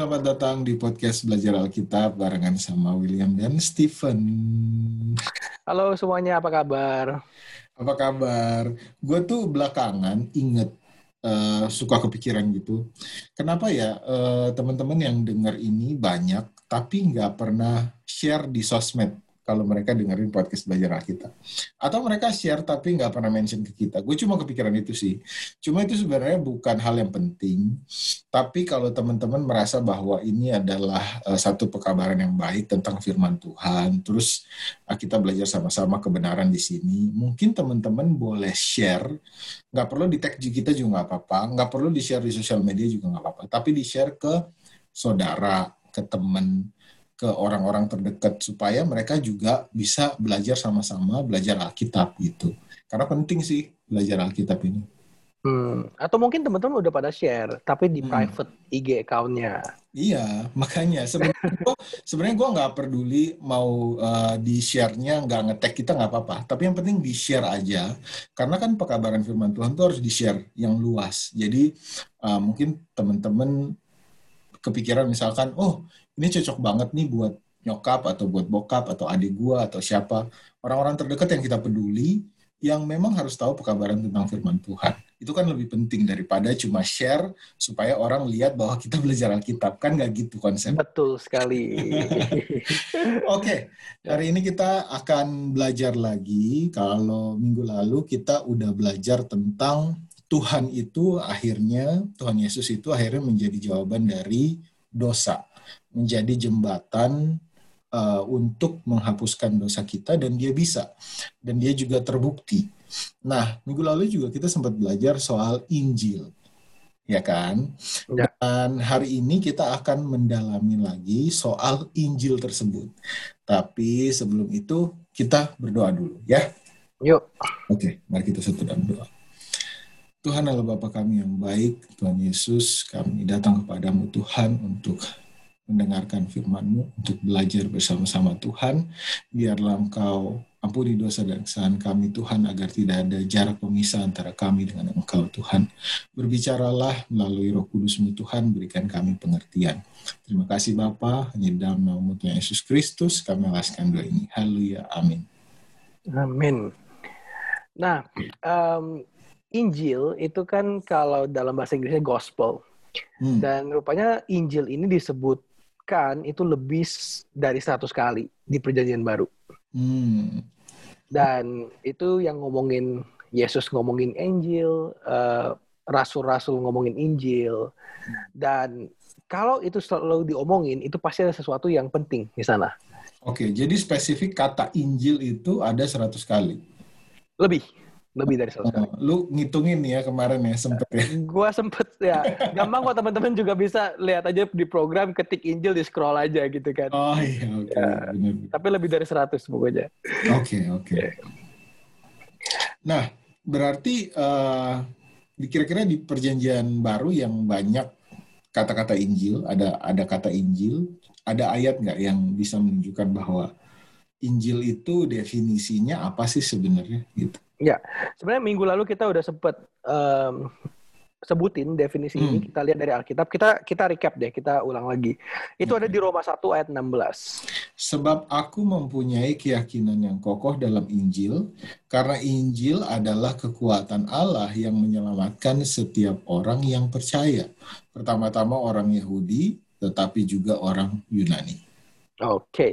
selamat datang di podcast Belajar Alkitab barengan sama William dan Stephen. Halo semuanya, apa kabar? Apa kabar? Gue tuh belakangan inget uh, suka kepikiran gitu. Kenapa ya uh, teman-teman yang dengar ini banyak tapi nggak pernah share di sosmed kalau mereka dengerin podcast belajar Alkitab. Atau mereka share tapi nggak pernah mention ke kita. Gue cuma kepikiran itu sih. Cuma itu sebenarnya bukan hal yang penting. Tapi kalau teman-teman merasa bahwa ini adalah uh, satu pekabaran yang baik tentang firman Tuhan, terus uh, kita belajar sama-sama kebenaran di sini, mungkin teman-teman boleh share. Nggak perlu di tag kita juga nggak apa-apa. Nggak perlu di-share di sosial media juga nggak apa-apa. Tapi di-share ke saudara, ke teman, ke orang-orang terdekat supaya mereka juga bisa belajar sama-sama belajar Alkitab gitu. Karena penting sih belajar Alkitab ini. Hmm. Atau mungkin teman-teman udah pada share, tapi di hmm. private IG account-nya. Iya, makanya sebenarnya gue sebenarnya gue nggak peduli mau uh, di share-nya nggak ngetek kita nggak apa-apa. Tapi yang penting di share aja, karena kan pekabaran Firman Tuhan tuh harus di share yang luas. Jadi uh, mungkin teman-teman kepikiran misalkan, oh ini cocok banget nih buat nyokap atau buat bokap atau adik gua atau siapa orang-orang terdekat yang kita peduli yang memang harus tahu pekabaran tentang firman Tuhan. Itu kan lebih penting daripada cuma share supaya orang lihat bahwa kita belajar Alkitab. Kan nggak gitu konsep. Betul sekali. Oke, okay. hari ini kita akan belajar lagi. Kalau minggu lalu kita udah belajar tentang Tuhan itu akhirnya, Tuhan Yesus itu akhirnya menjadi jawaban dari dosa menjadi jembatan uh, untuk menghapuskan dosa kita dan dia bisa dan dia juga terbukti. Nah, minggu lalu juga kita sempat belajar soal Injil. Ya kan? Ya. Dan hari ini kita akan mendalami lagi soal Injil tersebut. Tapi sebelum itu kita berdoa dulu ya. Yuk. Oke, mari kita satu dalam doa. Tuhan Allah Bapa kami yang baik, Tuhan Yesus, kami datang kepadamu Tuhan untuk mendengarkan firman-Mu, untuk belajar bersama-sama Tuhan. Biarlah Engkau ampuni dosa dan kesalahan kami Tuhan, agar tidak ada jarak pemisah antara kami dengan Engkau Tuhan. Berbicaralah melalui roh kudus-Mu Tuhan, berikan kami pengertian. Terima kasih Bapa, hanya dalam nama Tuhan Yesus Kristus kami alaskan doa ini. Haleluya, amin. Amin. Nah, um, Injil itu kan kalau dalam bahasa Inggrisnya gospel. Hmm. Dan rupanya Injil ini disebut itu lebih dari 100 kali di perjanjian baru. Hmm. Dan itu yang ngomongin Yesus ngomongin Injil, uh, rasul-rasul ngomongin Injil, dan kalau itu selalu diomongin, itu pasti ada sesuatu yang penting di sana. Oke, jadi spesifik kata Injil itu ada 100 kali? Lebih lebih dari seratus oh, Lu ngitungin ya kemarin ya sempet ya? Gua sempet ya. Gampang kok teman-teman juga bisa lihat aja di program ketik Injil di scroll aja gitu kan. Oh iya oke. Okay. Ya, tapi lebih dari seratus pokoknya. Oke okay, oke. Okay. Nah berarti uh, kira-kira di perjanjian baru yang banyak kata-kata Injil ada ada kata Injil ada ayat nggak yang bisa menunjukkan bahwa Injil itu definisinya apa sih sebenarnya gitu? Ya, sebenarnya minggu lalu kita udah sempat um, sebutin definisi hmm. ini kita lihat dari Alkitab. Kita kita recap deh, kita ulang lagi. Itu hmm. ada di Roma 1 ayat 16. Sebab aku mempunyai keyakinan yang kokoh dalam Injil, karena Injil adalah kekuatan Allah yang menyelamatkan setiap orang yang percaya. Pertama-tama orang Yahudi, tetapi juga orang Yunani. Oke. Okay.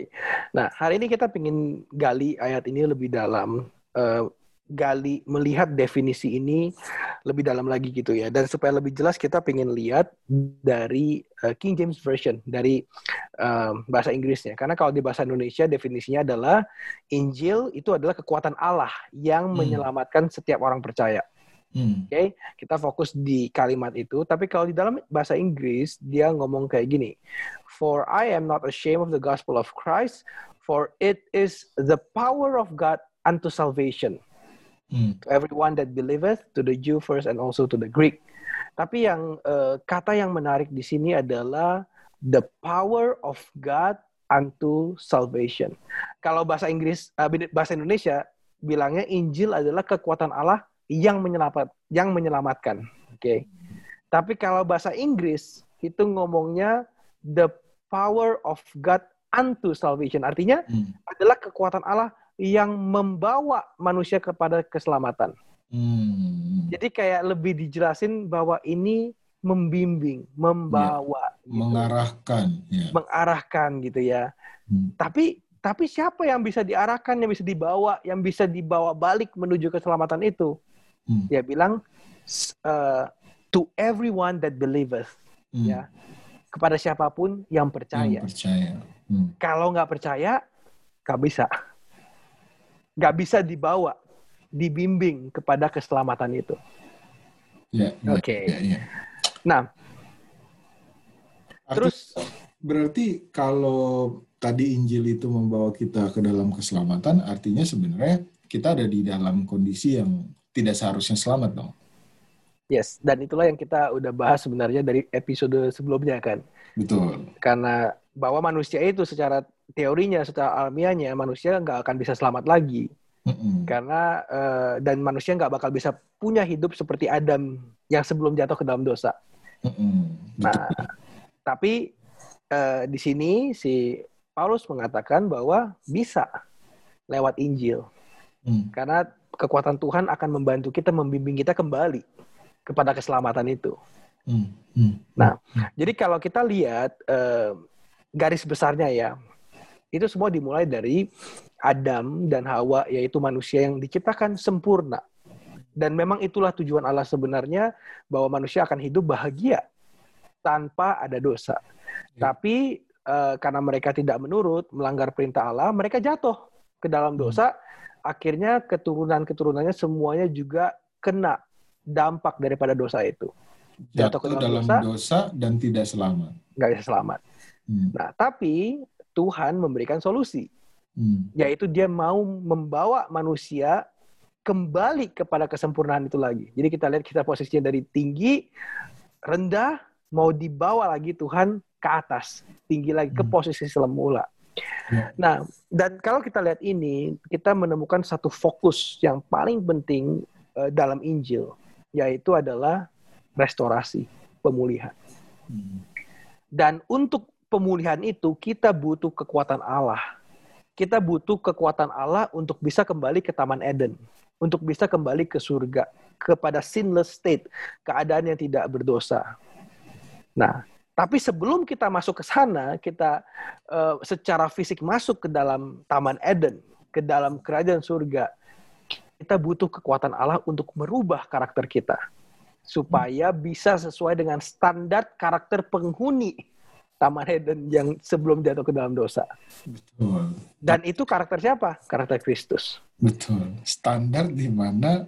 Nah, hari ini kita ingin gali ayat ini lebih dalam. Uh, gali melihat definisi ini lebih dalam lagi gitu ya dan supaya lebih jelas kita pengen lihat dari uh, King James Version dari uh, bahasa Inggrisnya karena kalau di bahasa Indonesia definisinya adalah Injil itu adalah kekuatan Allah yang hmm. menyelamatkan setiap orang percaya hmm. oke okay? kita fokus di kalimat itu tapi kalau di dalam bahasa Inggris dia ngomong kayak gini for I am not ashamed of the gospel of Christ for it is the power of God unto salvation Hmm. To everyone that believeth, to the Jew first and also to the Greek. Tapi yang uh, kata yang menarik di sini adalah the power of God unto salvation. Kalau bahasa Inggris, uh, bahasa Indonesia bilangnya Injil adalah kekuatan Allah yang menyelamat, yang menyelamatkan. Oke. Okay. Tapi kalau bahasa Inggris itu ngomongnya the power of God unto salvation. Artinya hmm. adalah kekuatan Allah yang membawa manusia kepada keselamatan. Hmm. Jadi kayak lebih dijelasin bahwa ini membimbing, membawa, ya, gitu. mengarahkan, ya. mengarahkan gitu ya. Hmm. Tapi tapi siapa yang bisa diarahkan, yang bisa dibawa, yang bisa dibawa balik menuju keselamatan itu? Hmm. Dia bilang uh, to everyone that believeth, hmm. ya kepada siapa pun yang percaya. Yang percaya. Hmm. Kalau nggak percaya, nggak bisa, nggak bisa dibawa, dibimbing kepada keselamatan itu. Ya, ya, Oke. Okay. Ya, ya. Nah, terus berarti kalau tadi Injil itu membawa kita ke dalam keselamatan, artinya sebenarnya kita ada di dalam kondisi yang tidak seharusnya selamat dong. Yes, dan itulah yang kita udah bahas sebenarnya dari episode sebelumnya kan. Betul. Karena bahwa manusia itu secara teorinya, secara alamiahnya, manusia nggak akan bisa selamat lagi. Mm-hmm. Karena uh, dan manusia nggak bakal bisa punya hidup seperti Adam yang sebelum jatuh ke dalam dosa. Mm-hmm. Nah, tapi uh, di sini si Paulus mengatakan bahwa bisa lewat Injil. Mm. Karena kekuatan Tuhan akan membantu kita membimbing kita kembali kepada keselamatan itu. Hmm. Hmm. Nah, jadi kalau kita lihat uh, garis besarnya ya, itu semua dimulai dari Adam dan Hawa, yaitu manusia yang diciptakan sempurna. Dan memang itulah tujuan Allah sebenarnya bahwa manusia akan hidup bahagia tanpa ada dosa. Ya. Tapi uh, karena mereka tidak menurut, melanggar perintah Allah, mereka jatuh ke dalam hmm. dosa. Hmm. Akhirnya keturunan-keturunannya semuanya juga kena dampak daripada dosa itu. Jatuh, ke dalam, dosa, dosa dan tidak selamat. Nggak bisa selamat. Hmm. Nah, tapi Tuhan memberikan solusi. Hmm. Yaitu dia mau membawa manusia kembali kepada kesempurnaan itu lagi. Jadi kita lihat kita posisinya dari tinggi, rendah, mau dibawa lagi Tuhan ke atas. Tinggi lagi ke hmm. posisi semula. Ya. Nah, dan kalau kita lihat ini, kita menemukan satu fokus yang paling penting uh, dalam Injil yaitu adalah restorasi, pemulihan. Dan untuk pemulihan itu kita butuh kekuatan Allah. Kita butuh kekuatan Allah untuk bisa kembali ke Taman Eden, untuk bisa kembali ke surga, kepada sinless state, keadaan yang tidak berdosa. Nah, tapi sebelum kita masuk ke sana, kita uh, secara fisik masuk ke dalam Taman Eden, ke dalam kerajaan surga, kita butuh kekuatan Allah untuk merubah karakter kita supaya bisa sesuai dengan standar karakter penghuni Taman Eden yang sebelum jatuh ke dalam dosa. Betul. Dan itu karakter siapa? Karakter Kristus. Betul. Standar di mana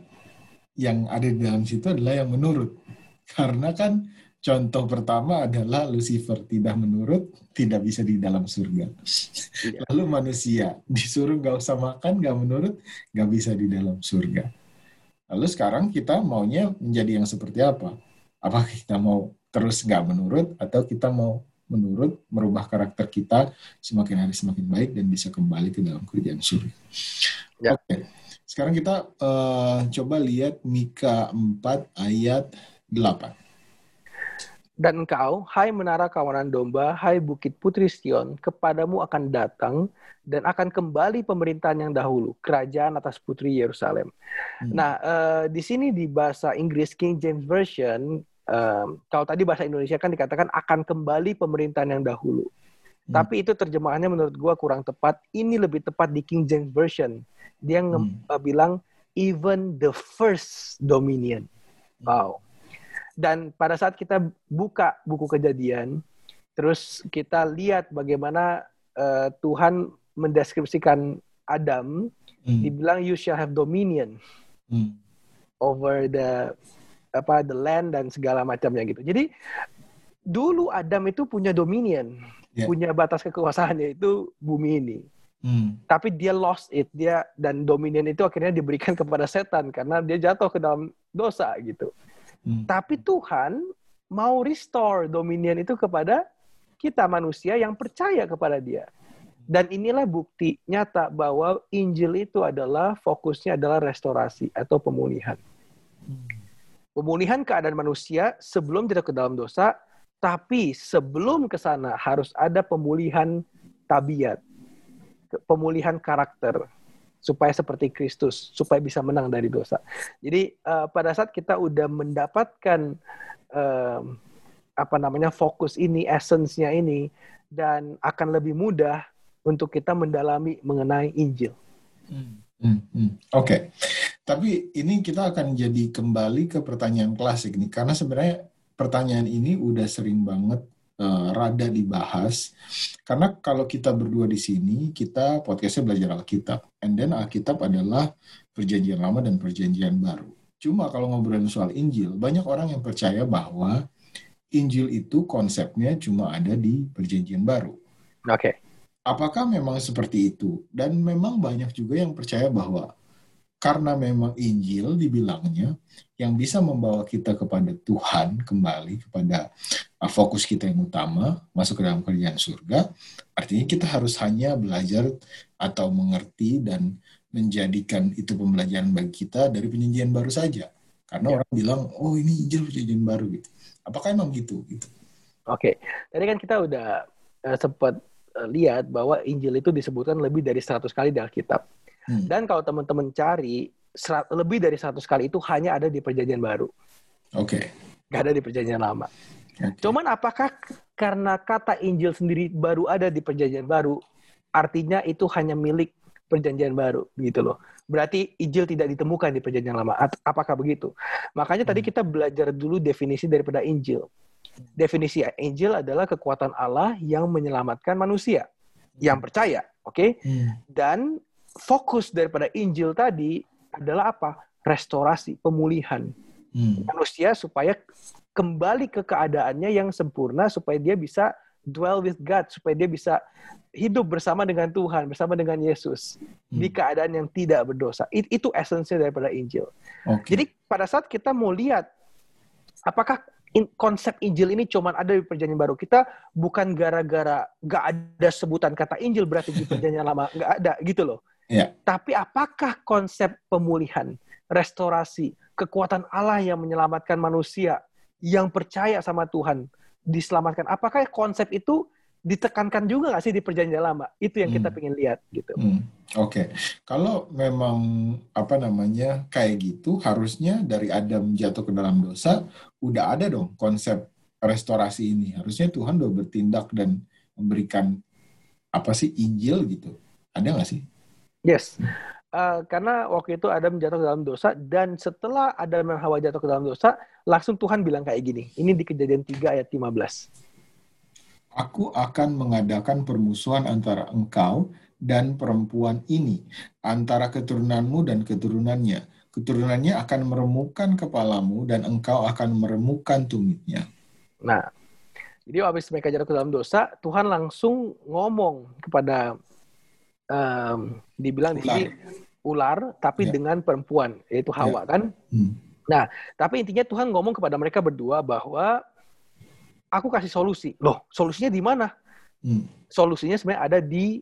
yang ada di dalam situ adalah yang menurut. Karena kan Contoh pertama adalah Lucifer tidak menurut, tidak bisa di dalam surga. Iya. Lalu manusia disuruh gak usah makan, gak menurut, gak bisa di dalam surga. Lalu sekarang kita maunya menjadi yang seperti apa? Apa kita mau terus gak menurut, atau kita mau menurut, merubah karakter kita semakin hari semakin baik dan bisa kembali ke dalam kerjaan surga. Ya. Oke, sekarang kita uh, coba lihat Mika 4 ayat 8. Dan engkau, hai menara kawanan domba, hai bukit putri Sion, kepadamu akan datang dan akan kembali pemerintahan yang dahulu, kerajaan atas putri Yerusalem. Hmm. Nah, uh, di sini di bahasa Inggris King James Version, uh, kalau tadi bahasa Indonesia kan dikatakan akan kembali pemerintahan yang dahulu. Hmm. Tapi itu terjemahannya menurut gua kurang tepat. Ini lebih tepat di King James Version. Dia hmm. uh, bilang even the first dominion. Wow dan pada saat kita buka buku kejadian, terus kita lihat bagaimana uh, Tuhan mendeskripsikan Adam, hmm. dibilang you shall have dominion hmm. over the apa the land dan segala macamnya gitu. Jadi dulu Adam itu punya dominion, yeah. punya batas kekuasaannya itu bumi ini. Hmm. Tapi dia lost it, dia dan dominion itu akhirnya diberikan kepada setan karena dia jatuh ke dalam dosa gitu. Hmm. Tapi Tuhan mau restore dominion itu kepada kita manusia yang percaya kepada Dia. Dan inilah bukti nyata bahwa Injil itu adalah fokusnya adalah restorasi atau pemulihan. Hmm. Pemulihan keadaan manusia sebelum jatuh ke dalam dosa Tapi sebelum ke sana harus ada pemulihan tabiat, pemulihan karakter supaya seperti Kristus, supaya bisa menang dari dosa. Jadi uh, pada saat kita udah mendapatkan uh, apa namanya fokus ini, essence ini, dan akan lebih mudah untuk kita mendalami mengenai Injil. Hmm. Hmm, hmm. Oke, okay. tapi ini kita akan jadi kembali ke pertanyaan klasik nih, karena sebenarnya pertanyaan ini udah sering banget uh, rada dibahas. Karena kalau kita berdua di sini, kita podcastnya belajar Alkitab. And then Alkitab adalah perjanjian lama dan perjanjian baru. Cuma kalau ngobrolin soal Injil, banyak orang yang percaya bahwa Injil itu konsepnya cuma ada di perjanjian baru. Oke. Okay. Apakah memang seperti itu? Dan memang banyak juga yang percaya bahwa karena memang Injil dibilangnya yang bisa membawa kita kepada Tuhan kembali kepada uh, fokus kita yang utama masuk ke dalam kerjaan surga artinya kita harus hanya belajar atau mengerti dan menjadikan itu pembelajaran bagi kita dari penyanyian baru saja. Karena ya. orang bilang oh ini Injil perjanjian baru gitu. Apakah emang gitu? Gitu. Oke. Tadi kan kita udah uh, sempat uh, lihat bahwa Injil itu disebutkan lebih dari 100 kali di Alkitab Hmm. Dan kalau teman-teman cari serat, lebih dari 100 kali itu hanya ada di perjanjian baru. Oke. Okay. Gak ada di perjanjian lama. Okay. Cuman apakah karena kata Injil sendiri baru ada di perjanjian baru, artinya itu hanya milik perjanjian baru gitu loh. Berarti Injil tidak ditemukan di perjanjian lama. Apakah begitu? Makanya hmm. tadi kita belajar dulu definisi daripada Injil. Definisi Injil adalah kekuatan Allah yang menyelamatkan manusia yang percaya, oke? Okay? Hmm. Dan fokus daripada Injil tadi adalah apa? Restorasi, pemulihan hmm. manusia supaya kembali ke keadaannya yang sempurna supaya dia bisa dwell with God, supaya dia bisa hidup bersama dengan Tuhan, bersama dengan Yesus hmm. di keadaan yang tidak berdosa. It, itu esensinya daripada Injil. Okay. Jadi pada saat kita mau lihat apakah in, konsep Injil ini cuma ada di perjanjian baru. Kita bukan gara-gara gak ada sebutan kata Injil berarti di perjanjian lama. Gak ada gitu loh. Ya. Tapi apakah konsep pemulihan, restorasi, kekuatan Allah yang menyelamatkan manusia yang percaya sama Tuhan diselamatkan? Apakah konsep itu ditekankan juga nggak sih di perjanjian lama? Itu yang kita hmm. ingin lihat gitu. Hmm. Oke, okay. kalau memang apa namanya kayak gitu, harusnya dari Adam jatuh ke dalam dosa, udah ada dong konsep restorasi ini. Harusnya Tuhan udah bertindak dan memberikan apa sih Injil gitu. Ada nggak sih? Yes. Uh, karena waktu itu Adam jatuh ke dalam dosa dan setelah Adam dan Hawa jatuh ke dalam dosa, langsung Tuhan bilang kayak gini. Ini di Kejadian 3 ayat 15. Aku akan mengadakan permusuhan antara engkau dan perempuan ini, antara keturunanmu dan keturunannya. Keturunannya akan meremukkan kepalamu dan engkau akan meremukkan tumitnya. Nah, jadi habis mereka jatuh ke dalam dosa, Tuhan langsung ngomong kepada um, dibilang ular. di sini ular tapi ya. dengan perempuan yaitu Hawa ya. kan. Hmm. Nah, tapi intinya Tuhan ngomong kepada mereka berdua bahwa aku kasih solusi. Loh, solusinya di mana? Hmm. Solusinya sebenarnya ada di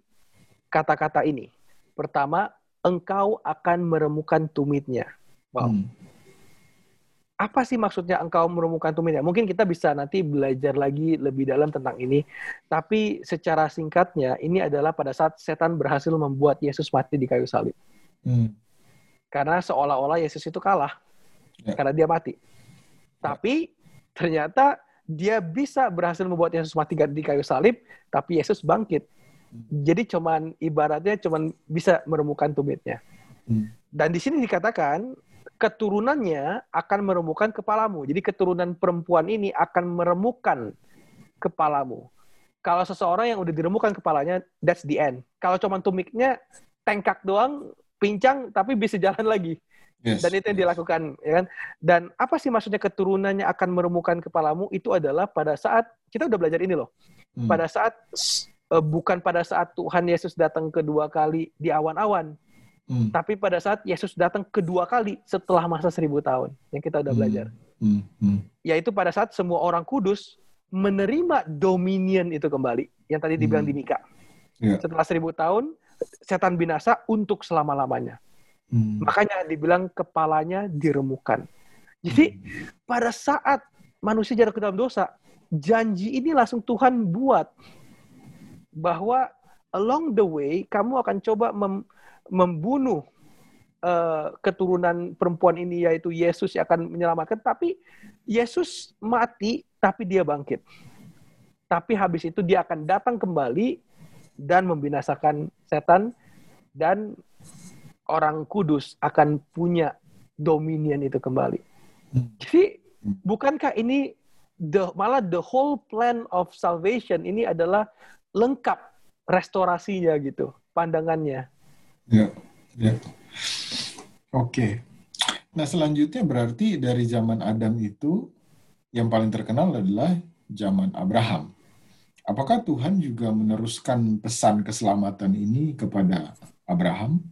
kata-kata ini. Pertama, engkau akan meremukan tumitnya. Wow. Hmm apa sih maksudnya engkau menemukan tumitnya? Mungkin kita bisa nanti belajar lagi lebih dalam tentang ini. Tapi secara singkatnya, ini adalah pada saat setan berhasil membuat Yesus mati di kayu salib. Hmm. Karena seolah-olah Yesus itu kalah. Ya. Karena dia mati. Tapi ternyata dia bisa berhasil membuat Yesus mati di kayu salib, tapi Yesus bangkit. Jadi cuman ibaratnya cuman bisa menemukan tumitnya. Hmm. Dan di sini dikatakan keturunannya akan meremukkan kepalamu. Jadi keturunan perempuan ini akan meremukkan kepalamu. Kalau seseorang yang udah diremukkan kepalanya, that's the end. Kalau cuma tumiknya tengkak doang, pincang, tapi bisa jalan lagi. Yes. Dan itu yang dilakukan, ya kan? Dan apa sih maksudnya keturunannya akan meremukkan kepalamu? Itu adalah pada saat kita udah belajar ini loh. Hmm. Pada saat bukan pada saat Tuhan Yesus datang kedua kali di awan-awan, Hmm. Tapi pada saat Yesus datang kedua kali setelah masa seribu tahun yang kita udah hmm. belajar, hmm. Hmm. yaitu pada saat semua orang kudus menerima dominion itu kembali yang tadi dibilang hmm. di Mika. Yeah. Setelah seribu tahun setan binasa untuk selama lamanya. Hmm. Makanya dibilang kepalanya diremukan. Jadi hmm. pada saat manusia jatuh ke dalam dosa, janji ini langsung Tuhan buat bahwa along the way kamu akan coba mem membunuh uh, keturunan perempuan ini yaitu Yesus yang akan menyelamatkan tapi Yesus mati tapi dia bangkit. Tapi habis itu dia akan datang kembali dan membinasakan setan dan orang kudus akan punya dominion itu kembali. Hmm. Jadi bukankah ini the malah the whole plan of salvation ini adalah lengkap restorasinya gitu pandangannya. Ya, ya. Oke. Nah selanjutnya berarti dari zaman Adam itu yang paling terkenal adalah zaman Abraham. Apakah Tuhan juga meneruskan pesan keselamatan ini kepada Abraham?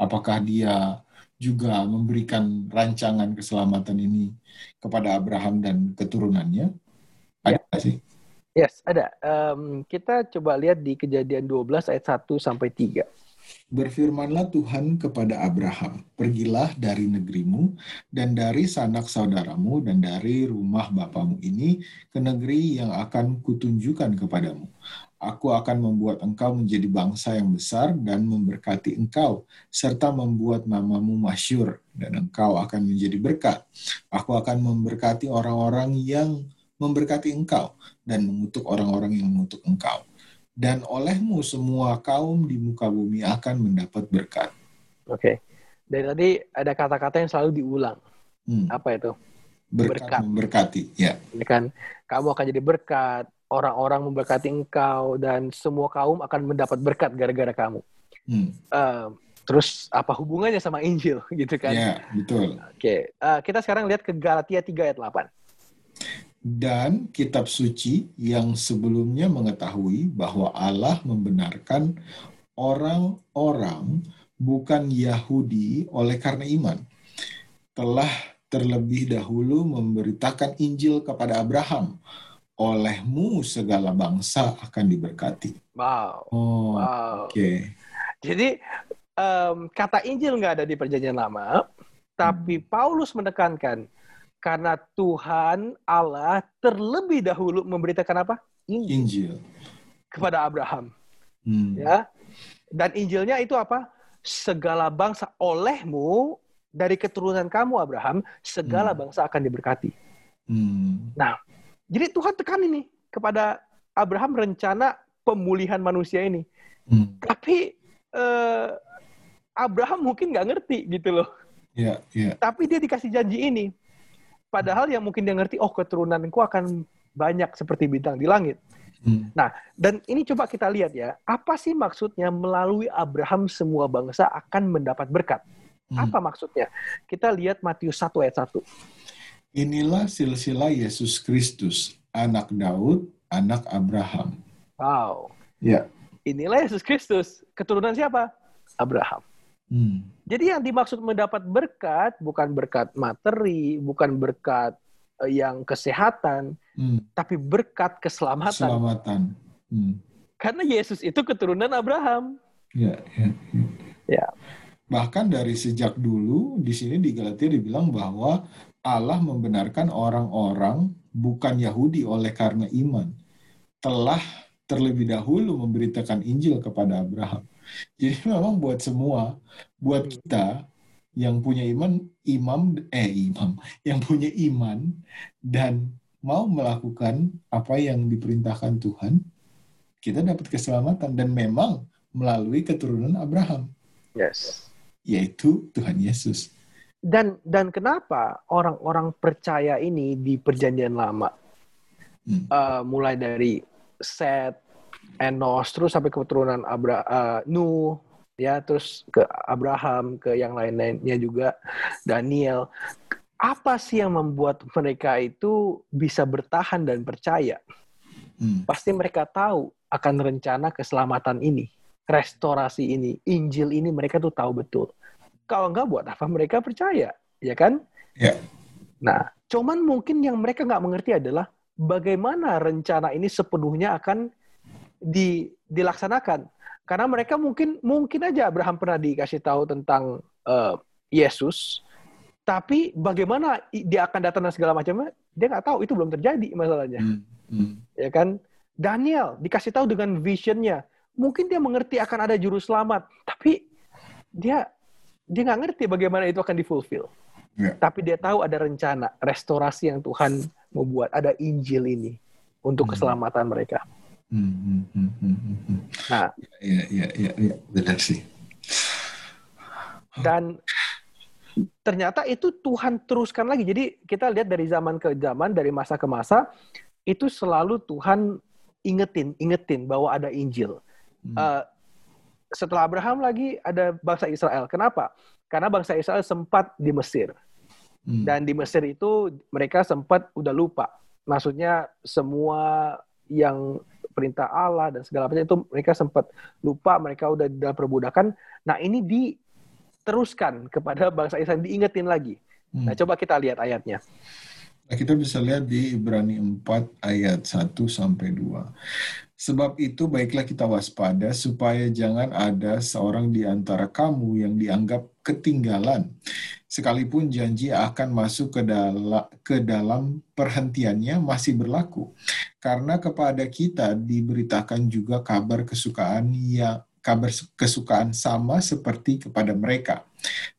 Apakah dia juga memberikan rancangan keselamatan ini kepada Abraham dan keturunannya? Ada ya. sih? Yes, ada. Um, kita coba lihat di kejadian 12 ayat 1 sampai 3. Berfirmanlah Tuhan kepada Abraham, Pergilah dari negerimu dan dari sanak saudaramu dan dari rumah bapamu ini ke negeri yang akan kutunjukkan kepadamu. Aku akan membuat engkau menjadi bangsa yang besar dan memberkati engkau, serta membuat namamu masyur, dan engkau akan menjadi berkat. Aku akan memberkati orang-orang yang memberkati engkau, dan mengutuk orang-orang yang mengutuk engkau. Dan olehmu semua kaum di muka bumi akan mendapat berkat. Oke. Okay. Dari tadi ada kata-kata yang selalu diulang. Hmm. Apa itu? Berkat, berkat. memberkati, ya. Ini kan, kamu akan jadi berkat, orang-orang memberkati engkau dan semua kaum akan mendapat berkat gara-gara kamu. Hmm. Uh, terus apa hubungannya sama Injil gitu kan? Ya, betul. Oke, okay. uh, kita sekarang lihat ke Galatia 3 ayat 8. Dan kitab suci yang sebelumnya mengetahui bahwa Allah membenarkan orang-orang bukan Yahudi oleh karena iman, telah terlebih dahulu memberitakan Injil kepada Abraham olehmu segala bangsa akan diberkati. Wow. Oh, wow. Oke. Okay. Jadi um, kata Injil nggak ada di Perjanjian Lama, tapi hmm. Paulus menekankan karena Tuhan Allah terlebih dahulu memberitakan apa? Injil. Injil. Kepada Abraham. Hmm. Ya. Dan Injilnya itu apa? Segala bangsa olehmu dari keturunan kamu Abraham, segala hmm. bangsa akan diberkati. Hmm. Nah, jadi Tuhan tekan ini kepada Abraham rencana pemulihan manusia ini. Hmm. Tapi eh, Abraham mungkin nggak ngerti gitu loh. Yeah, yeah. Tapi dia dikasih janji ini. Padahal yang mungkin dia ngerti, oh keturunanku akan banyak seperti bintang di langit. Hmm. Nah, dan ini coba kita lihat ya, apa sih maksudnya melalui Abraham semua bangsa akan mendapat berkat? Hmm. Apa maksudnya? Kita lihat Matius 1 ayat 1. Inilah silsilah Yesus Kristus, anak Daud, anak Abraham. Wow. Ya. Inilah Yesus Kristus, keturunan siapa? Abraham. Hmm. Jadi yang dimaksud mendapat berkat bukan berkat materi, bukan berkat eh, yang kesehatan, hmm. tapi berkat keselamatan. Keselamatan. Hmm. Karena Yesus itu keturunan Abraham. Ya, ya, ya. ya. Bahkan dari sejak dulu di sini di Galatia dibilang bahwa Allah membenarkan orang-orang bukan Yahudi oleh karena iman. Telah terlebih dahulu memberitakan Injil kepada Abraham. Jadi memang buat semua, buat kita yang punya iman, imam, eh imam, yang punya iman dan mau melakukan apa yang diperintahkan Tuhan, kita dapat keselamatan dan memang melalui keturunan Abraham. Yes. Yaitu Tuhan Yesus. Dan dan kenapa orang-orang percaya ini di perjanjian lama, hmm. uh, mulai dari Seth, Enos, terus sampai keturunan Abra, uh, Nuh, ya, terus ke Abraham, ke yang lain-lainnya juga, Daniel. Apa sih yang membuat mereka itu bisa bertahan dan percaya? Hmm. Pasti mereka tahu akan rencana keselamatan ini, restorasi ini, Injil ini mereka tuh tahu betul. Kalau enggak buat apa mereka percaya, ya kan? Ya. Nah, cuman mungkin yang mereka nggak mengerti adalah bagaimana rencana ini sepenuhnya akan di, dilaksanakan. Karena mereka mungkin mungkin aja Abraham pernah dikasih tahu tentang uh, Yesus, tapi bagaimana dia akan datang dan segala macamnya dia nggak tahu itu belum terjadi masalahnya. Hmm. Hmm. Ya kan? Daniel dikasih tahu dengan visionnya. Mungkin dia mengerti akan ada juru selamat, tapi dia dia nggak ngerti bagaimana itu akan difulfill. Yeah. Tapi dia tahu ada rencana restorasi yang Tuhan mau buat, ada Injil ini untuk hmm. keselamatan mereka. Hmm, hmm, hmm, hmm, hmm. hmm. Nah, ya, ya, ya, ya, benar sih. Dan ternyata itu Tuhan teruskan lagi. Jadi kita lihat dari zaman ke zaman, dari masa ke masa, itu selalu Tuhan ingetin, ingetin bahwa ada Injil. Hmm. Uh, setelah Abraham lagi ada bangsa Israel. Kenapa? Karena bangsa Israel sempat di Mesir. Hmm. Dan di Mesir itu mereka sempat udah lupa. Maksudnya semua yang perintah Allah dan segala macam itu mereka sempat lupa, mereka udah dalam perbudakan. Nah, ini diteruskan kepada bangsa Israel diingetin lagi. Hmm. Nah, coba kita lihat ayatnya. Nah, kita bisa lihat di Ibrani 4 ayat 1 sampai 2. Sebab itu baiklah kita waspada supaya jangan ada seorang di antara kamu yang dianggap ketinggalan. Sekalipun janji akan masuk ke, dala, ke dalam perhentiannya masih berlaku. Karena kepada kita diberitakan juga kabar kesukaan yang kabar kesukaan sama seperti kepada mereka.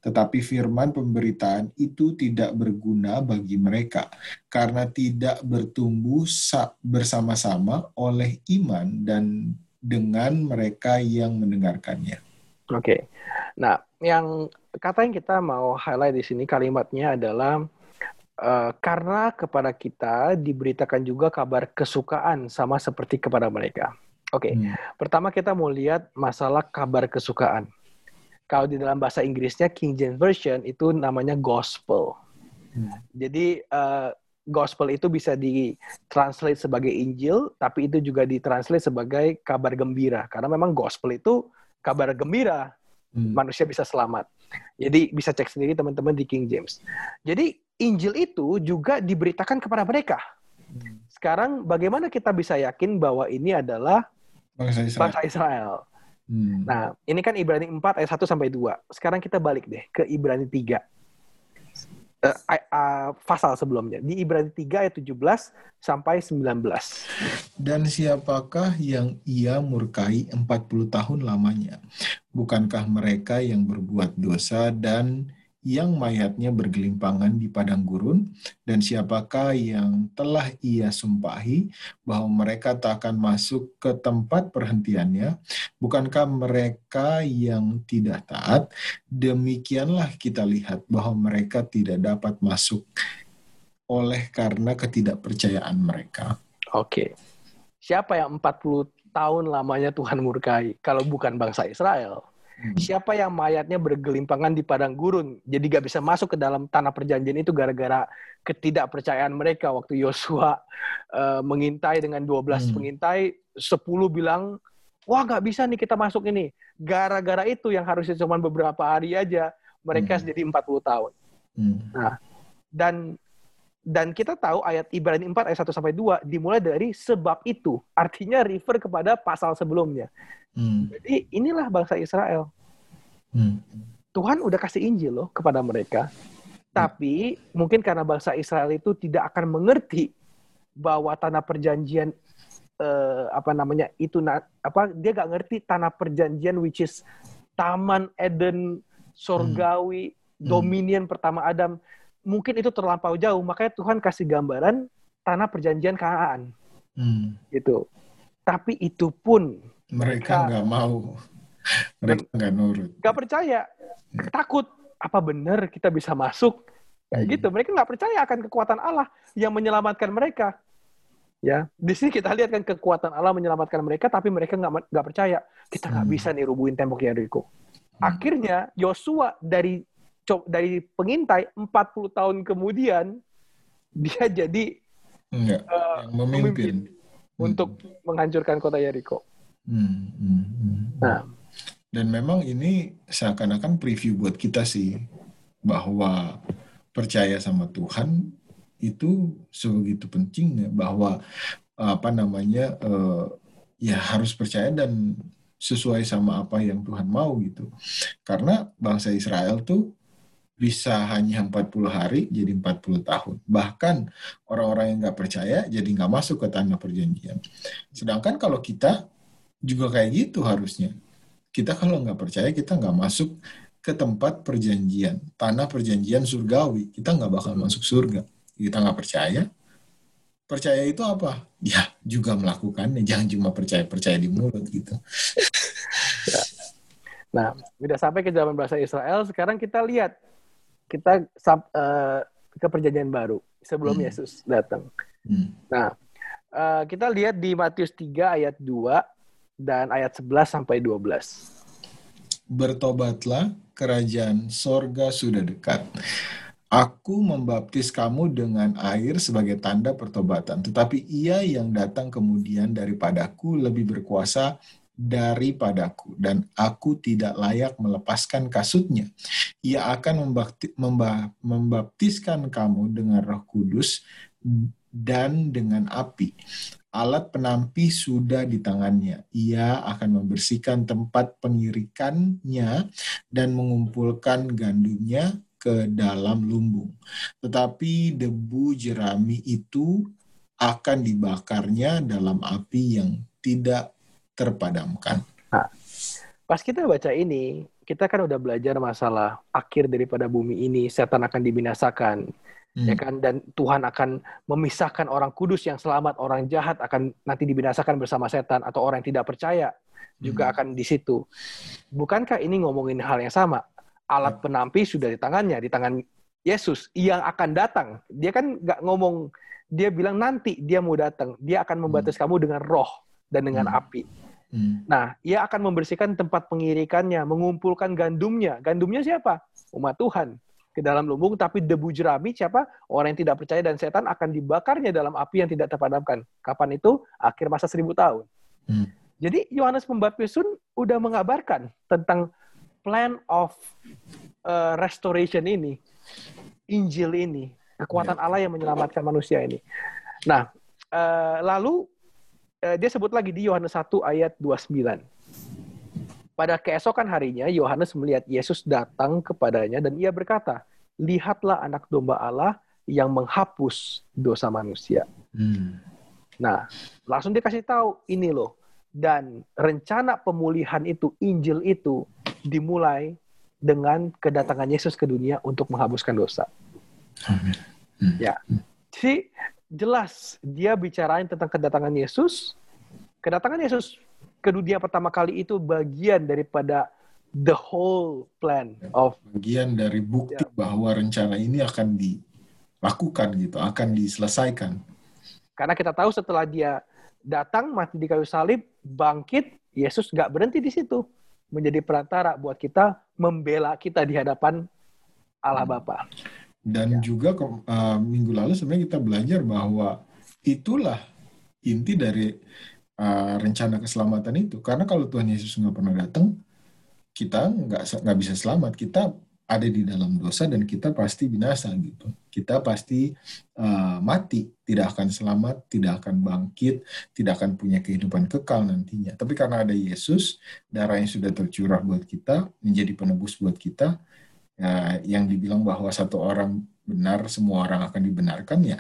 Tetapi firman pemberitaan itu tidak berguna bagi mereka karena tidak bertumbuh bersama-sama oleh iman dan dengan mereka yang mendengarkannya. Oke. Okay. Nah, yang kata yang kita mau highlight di sini kalimatnya adalah Uh, karena kepada kita diberitakan juga kabar kesukaan sama seperti kepada mereka. Oke, okay. hmm. pertama kita mau lihat masalah kabar kesukaan. Kalau di dalam bahasa Inggrisnya King James Version itu namanya gospel. Hmm. Jadi uh, gospel itu bisa ditranslate sebagai Injil, tapi itu juga ditranslate sebagai kabar gembira. Karena memang gospel itu kabar gembira, hmm. manusia bisa selamat. Jadi bisa cek sendiri teman-teman di King James. Jadi Injil itu juga diberitakan kepada mereka. Hmm. Sekarang bagaimana kita bisa yakin bahwa ini adalah bangsa Israel. Bangsa Israel. Hmm. Nah, ini kan Ibrani 4 ayat 1 sampai 2. Sekarang kita balik deh ke Ibrani 3. Uh, uh, pasal sebelumnya di Ibrani 3 ayat 17 sampai 19. Dan siapakah yang ia murkai 40 tahun lamanya? Bukankah mereka yang berbuat dosa dan yang mayatnya bergelimpangan di padang gurun, dan siapakah yang telah ia sumpahi bahwa mereka tak akan masuk ke tempat perhentiannya? Bukankah mereka yang tidak taat? Demikianlah kita lihat bahwa mereka tidak dapat masuk oleh karena ketidakpercayaan mereka. Oke. Siapa yang 40 tahun lamanya Tuhan murkai kalau bukan bangsa Israel? Siapa yang mayatnya bergelimpangan di padang gurun, jadi gak bisa masuk ke dalam tanah perjanjian itu gara-gara ketidakpercayaan mereka waktu Yosua uh, mengintai dengan 12 hmm. pengintai, 10 bilang, wah gak bisa nih kita masuk ini. Gara-gara itu yang harusnya cuma beberapa hari aja, mereka hmm. jadi 40 tahun. Hmm. Nah, dan dan kita tahu ayat Ibrani 4 ayat 1 sampai 2 dimulai dari sebab itu. Artinya refer kepada pasal sebelumnya. Hmm. Jadi inilah bangsa Israel. Hmm. Tuhan udah kasih Injil loh kepada mereka. Tapi mungkin karena bangsa Israel itu tidak akan mengerti bahwa tanah perjanjian eh, apa namanya itu apa dia gak ngerti tanah perjanjian which is taman Eden sorgawi hmm. dominion pertama Adam mungkin itu terlampau jauh makanya Tuhan kasih gambaran tanah perjanjian Kanaan hmm. gitu tapi itu pun mereka nggak mau mereka nggak nurut nggak percaya takut apa benar kita bisa masuk kayak hmm. gitu mereka nggak percaya akan kekuatan Allah yang menyelamatkan mereka ya di sini kita lihat kan kekuatan Allah menyelamatkan mereka tapi mereka nggak nggak percaya kita nggak hmm. bisa nih rubuhin tembok Yeriko hmm. akhirnya Yosua dari dari pengintai 40 tahun kemudian dia jadi Enggak, uh, memimpin. memimpin untuk hmm. menghancurkan kota Yeriko. Hmm, hmm, hmm. Nah, dan memang ini seakan-akan preview buat kita sih bahwa percaya sama Tuhan itu sebegitu pentingnya bahwa apa namanya uh, ya harus percaya dan sesuai sama apa yang Tuhan mau gitu. Karena bangsa Israel tuh bisa hanya 40 hari jadi 40 tahun. Bahkan orang-orang yang nggak percaya jadi nggak masuk ke tanah perjanjian. Sedangkan kalau kita juga kayak gitu harusnya. Kita kalau nggak percaya kita nggak masuk ke tempat perjanjian, tanah perjanjian surgawi. Kita nggak bakal masuk surga. Kita nggak percaya. Percaya itu apa? Ya juga melakukannya. Jangan cuma percaya-percaya di mulut gitu. Nah, udah sampai ke zaman bahasa Israel. Sekarang kita lihat kita uh, ke perjanjian baru sebelum hmm. Yesus datang. Hmm. Nah, uh, kita lihat di Matius 3 ayat 2 dan ayat 11 sampai 12. Bertobatlah, kerajaan sorga sudah dekat. Aku membaptis kamu dengan air sebagai tanda pertobatan, tetapi ia yang datang kemudian daripadaku lebih berkuasa daripadaku dan aku tidak layak melepaskan kasutnya. Ia akan membaptiskan kamu dengan roh kudus dan dengan api. Alat penampi sudah di tangannya. Ia akan membersihkan tempat pengirikannya dan mengumpulkan gandumnya ke dalam lumbung. Tetapi debu jerami itu akan dibakarnya dalam api yang tidak terpadamkan. Nah, pas kita baca ini, kita kan udah belajar masalah akhir daripada bumi ini, setan akan dibinasakan, hmm. ya kan? Dan Tuhan akan memisahkan orang kudus yang selamat, orang jahat akan nanti dibinasakan bersama setan, atau orang yang tidak percaya juga hmm. akan di situ. Bukankah ini ngomongin hal yang sama? Alat penampi sudah di tangannya, di tangan Yesus yang akan datang. Dia kan nggak ngomong, dia bilang nanti dia mau datang, dia akan membatas hmm. kamu dengan roh dan dengan hmm. api. Hmm. Nah, ia akan membersihkan tempat pengirikannya, mengumpulkan gandumnya. Gandumnya siapa? Umat Tuhan ke dalam lumbung, tapi debu jerami siapa? Orang yang tidak percaya dan setan akan dibakarnya dalam api yang tidak terpadamkan. Kapan itu? Akhir masa seribu tahun. Hmm. Jadi Yohanes Pembaptis pun udah mengabarkan tentang plan of uh, restoration ini, Injil ini, kekuatan ya. Allah yang menyelamatkan manusia ini. Nah, uh, lalu uh, dia sebut lagi di Yohanes 1 ayat 29. Pada keesokan harinya, Yohanes melihat Yesus datang kepadanya dan ia berkata, Lihatlah anak domba Allah yang menghapus dosa manusia. Hmm. Nah, langsung dia kasih tahu, ini loh. Dan rencana pemulihan itu, Injil itu, dimulai dengan kedatangan Yesus ke dunia untuk menghapuskan dosa. Amin. Hmm. Ya. Jadi jelas dia bicarain tentang kedatangan Yesus. Kedatangan Yesus ke dunia pertama kali itu bagian daripada the whole plan of bagian dari bukti ya. bahwa rencana ini akan dilakukan gitu, akan diselesaikan. Karena kita tahu setelah dia datang mati di kayu salib, bangkit, Yesus nggak berhenti di situ, menjadi perantara buat kita membela kita di hadapan Allah. Bapa. Dan ya. juga uh, minggu lalu sebenarnya kita belajar bahwa itulah inti dari uh, rencana keselamatan itu. Karena kalau Tuhan Yesus nggak pernah datang, kita nggak nggak bisa selamat. Kita ada di dalam dosa dan kita pasti binasa gitu. Kita pasti uh, mati, tidak akan selamat, tidak akan bangkit, tidak akan punya kehidupan kekal nantinya. Tapi karena ada Yesus, darah yang sudah tercurah buat kita, menjadi penebus buat kita, ya, yang dibilang bahwa satu orang benar, semua orang akan dibenarkan ya,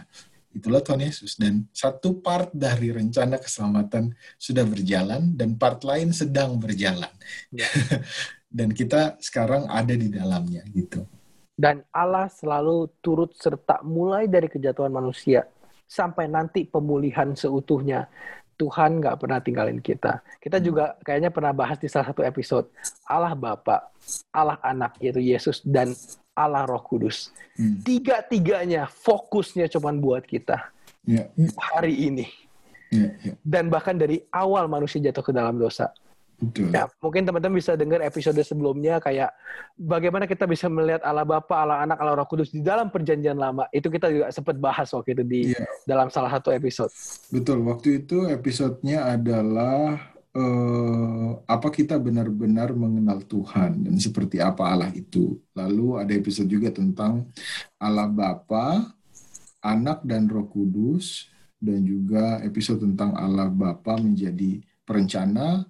itulah Tuhan Yesus. Dan satu part dari rencana keselamatan sudah berjalan dan part lain sedang berjalan. Ya. dan kita sekarang ada di dalamnya gitu. Dan Allah selalu turut serta mulai dari kejatuhan manusia sampai nanti pemulihan seutuhnya. Tuhan nggak pernah tinggalin kita. Kita hmm. juga kayaknya pernah bahas di salah satu episode. Allah Bapa, Allah Anak, yaitu Yesus, dan Allah Roh Kudus. Hmm. Tiga-tiganya fokusnya cuma buat kita. Yeah. Hari ini. Yeah, yeah. Dan bahkan dari awal manusia jatuh ke dalam dosa. Betul. Ya, mungkin teman-teman bisa dengar episode sebelumnya kayak bagaimana kita bisa melihat Allah Bapa, Allah Anak, Allah Roh Kudus di dalam perjanjian lama. Itu kita juga sempat bahas waktu itu di yeah. dalam salah satu episode. Betul. Waktu itu episodenya adalah uh, apa kita benar-benar mengenal Tuhan dan seperti apa Allah itu. Lalu ada episode juga tentang Allah Bapa, Anak dan Roh Kudus dan juga episode tentang Allah Bapa menjadi perencana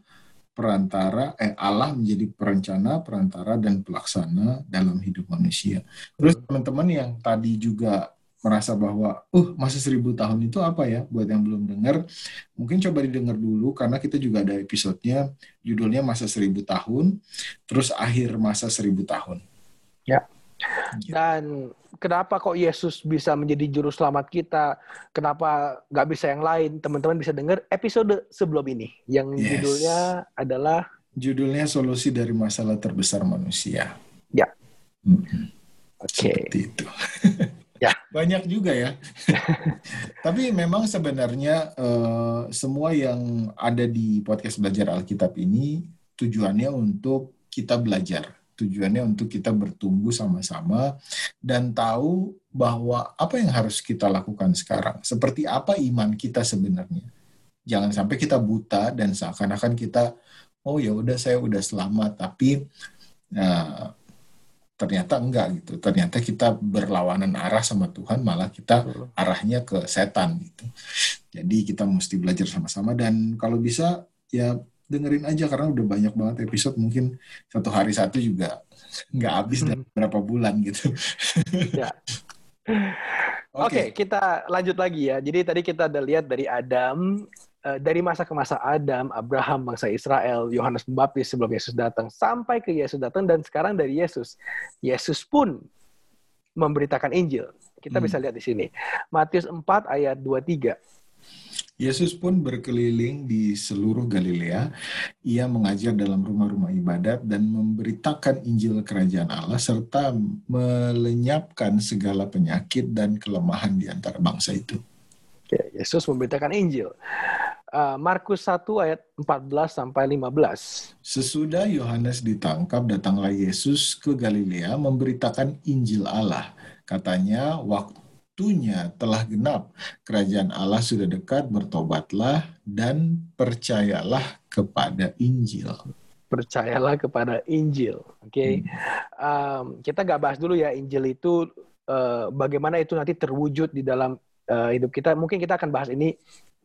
perantara eh Allah menjadi perencana, perantara dan pelaksana dalam hidup manusia. Terus teman-teman yang tadi juga merasa bahwa uh masa seribu tahun itu apa ya buat yang belum dengar mungkin coba didengar dulu karena kita juga ada episodenya judulnya masa seribu tahun terus akhir masa seribu tahun ya dan kenapa kok Yesus bisa menjadi juru selamat kita? Kenapa nggak bisa yang lain? Teman-teman bisa dengar episode sebelum ini yang yes. judulnya adalah judulnya solusi dari masalah terbesar manusia. Ya. Hmm. Oke. Okay. Seperti itu. Ya. Banyak juga ya. Tapi memang sebenarnya uh, semua yang ada di podcast Belajar Alkitab ini tujuannya untuk kita belajar. Tujuannya untuk kita bertumbuh sama-sama dan tahu bahwa apa yang harus kita lakukan sekarang. Seperti apa iman kita sebenarnya. Jangan sampai kita buta dan seakan-akan kita oh ya udah saya udah selamat tapi uh, ternyata enggak gitu. Ternyata kita berlawanan arah sama Tuhan malah kita arahnya ke setan gitu. Jadi kita mesti belajar sama-sama. Dan kalau bisa ya dengerin aja karena udah banyak banget episode. Mungkin satu hari satu juga nggak habis dan berapa bulan gitu. Ya. Oke, okay. okay, kita lanjut lagi ya. Jadi tadi kita udah lihat dari Adam, dari masa ke masa Adam, Abraham, bangsa Israel, Yohanes Pembaptis sebelum Yesus datang, sampai ke Yesus datang, dan sekarang dari Yesus. Yesus pun memberitakan Injil. Kita hmm. bisa lihat di sini. Matius 4 ayat 23. Yesus pun berkeliling di seluruh Galilea. Ia mengajar dalam rumah-rumah ibadat dan memberitakan Injil Kerajaan Allah serta melenyapkan segala penyakit dan kelemahan di antara bangsa itu. Yesus memberitakan Injil. Uh, Markus 1 ayat 14 sampai 15. Sesudah Yohanes ditangkap, datanglah Yesus ke Galilea memberitakan Injil Allah. Katanya, waktunya telah genap. Kerajaan Allah sudah dekat, bertobatlah dan percayalah kepada Injil. Percayalah kepada Injil. Oke, okay? hmm. um, kita nggak bahas dulu ya Injil itu uh, bagaimana itu nanti terwujud di dalam uh, hidup kita. Mungkin kita akan bahas ini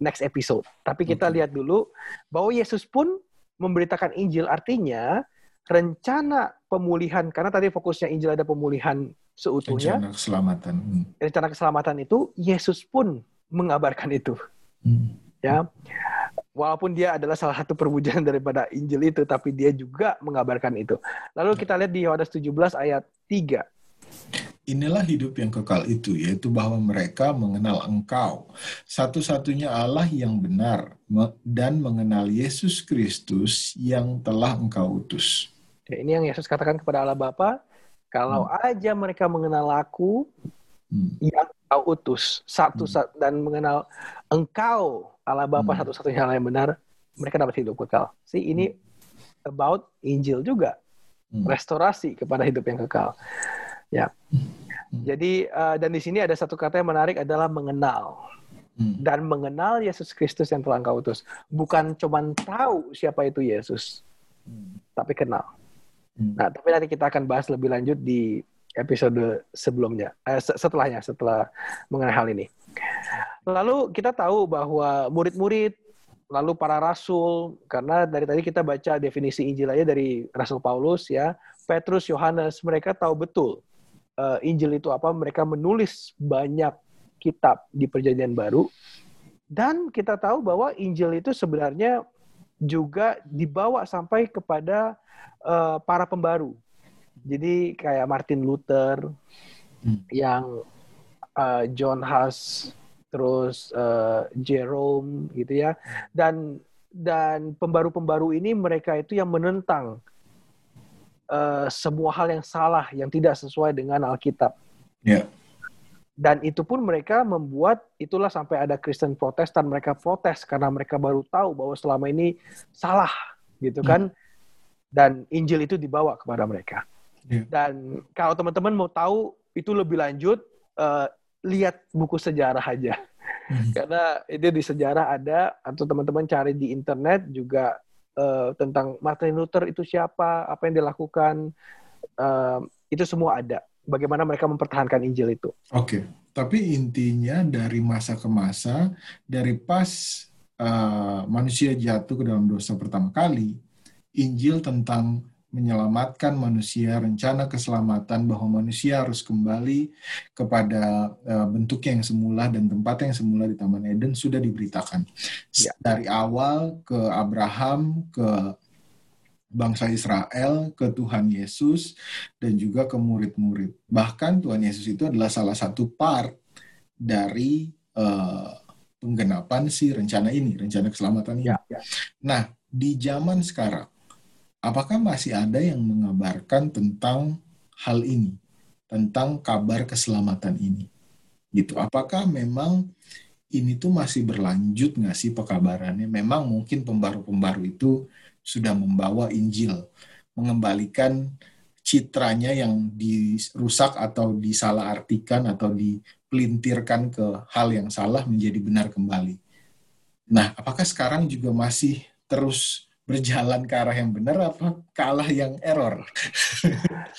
next episode. Tapi kita lihat dulu bahwa Yesus pun memberitakan Injil artinya rencana pemulihan karena tadi fokusnya Injil ada pemulihan seutuhnya. Rencana keselamatan. Hmm. Rencana keselamatan itu Yesus pun mengabarkan itu. Hmm. Ya. Walaupun dia adalah salah satu perwujudan daripada Injil itu, tapi dia juga mengabarkan itu. Lalu kita lihat di Yohanes 17 ayat 3. Inilah hidup yang kekal itu, yaitu bahwa mereka mengenal Engkau, satu-satunya Allah yang benar, dan mengenal Yesus Kristus yang telah Engkau utus. Ya, ini yang Yesus katakan kepada Allah Bapa, kalau hmm. aja mereka mengenal Aku, hmm. yang Engkau utus, satu hmm. dan mengenal Engkau, Allah Bapa hmm. satu-satunya Allah yang benar, mereka dapat hidup kekal. See, ini hmm. about Injil juga, hmm. restorasi kepada hidup yang kekal. Ya. Hmm. Jadi uh, dan di sini ada satu kata yang menarik adalah mengenal. Hmm. Dan mengenal Yesus Kristus yang telah engkau utus. Bukan cuma tahu siapa itu Yesus, hmm. tapi kenal. Nah, tapi nanti kita akan bahas lebih lanjut di episode sebelumnya, eh, setelahnya, setelah mengenai hal ini. Lalu kita tahu bahwa murid-murid, lalu para rasul, karena dari tadi kita baca definisi Injil aja dari Rasul Paulus ya, Petrus, Yohanes, mereka tahu betul uh, Injil itu apa, mereka menulis banyak kitab di Perjanjian Baru, dan kita tahu bahwa Injil itu sebenarnya juga dibawa sampai kepada uh, para pembaru. Jadi kayak Martin Luther, hmm. yang uh, John Huss, terus uh, Jerome gitu ya, dan dan pembaru-pembaru ini mereka itu yang menentang uh, semua hal yang salah yang tidak sesuai dengan Alkitab. Yeah. Dan itu pun mereka membuat itulah sampai ada Kristen Protestan mereka protes karena mereka baru tahu bahwa selama ini salah gitu kan. Hmm. Dan Injil itu dibawa kepada mereka. Yeah. Dan kalau teman-teman mau tahu itu lebih lanjut, uh, lihat buku sejarah aja. Hmm. Karena itu di sejarah ada atau teman-teman cari di internet juga uh, tentang Martin Luther itu siapa, apa yang dilakukan, uh, itu semua ada. Bagaimana mereka mempertahankan Injil itu. Oke, okay. tapi intinya dari masa ke masa, dari pas uh, manusia jatuh ke dalam dosa pertama kali, Injil tentang menyelamatkan manusia, rencana keselamatan bahwa manusia harus kembali kepada uh, bentuk yang semula dan tempat yang semula di Taman Eden sudah diberitakan. Ya. Dari awal ke Abraham, ke bangsa Israel, ke Tuhan Yesus, dan juga ke murid-murid. Bahkan Tuhan Yesus itu adalah salah satu part dari uh, penggenapan si rencana ini, rencana keselamatan ini. Ya, ya. Nah, di zaman sekarang, apakah masih ada yang mengabarkan tentang hal ini, tentang kabar keselamatan ini? Gitu. Apakah memang ini tuh masih berlanjut nggak sih pekabarannya? Memang mungkin pembaru-pembaru itu sudah membawa Injil, mengembalikan citranya yang dirusak atau disalahartikan atau dipelintirkan ke hal yang salah menjadi benar kembali. Nah, apakah sekarang juga masih terus berjalan ke arah yang benar apa kalah yang error?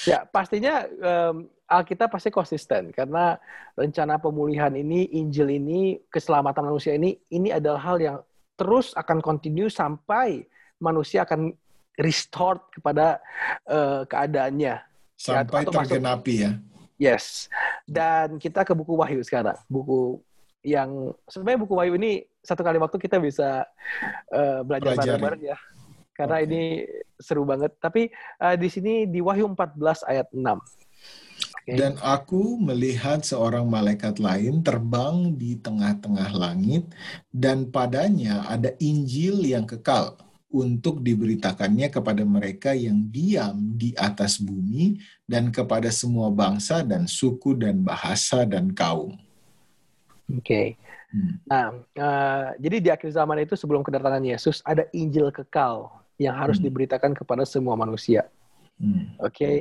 ya, pastinya um, Alkitab pasti konsisten karena rencana pemulihan ini, Injil ini, keselamatan manusia ini, ini adalah hal yang terus akan continue sampai manusia akan restored kepada uh, keadaannya. Sampai ya, tergenapi ya. Yes. Dan kita ke buku Wahyu sekarang. Buku yang sebenarnya buku Wahyu ini satu kali waktu kita bisa uh, belajar bareng-bareng ya. Karena okay. ini seru banget. Tapi uh, di sini di Wahyu 14 ayat 6. Okay. Dan aku melihat seorang malaikat lain terbang di tengah-tengah langit dan padanya ada Injil yang kekal untuk diberitakannya kepada mereka yang diam di atas bumi dan kepada semua bangsa dan suku dan bahasa dan kaum. Oke. Okay. Hmm. Nah, uh, jadi di akhir zaman itu sebelum kedatangan Yesus ada Injil kekal yang harus hmm. diberitakan kepada semua manusia. Hmm. Oke, okay.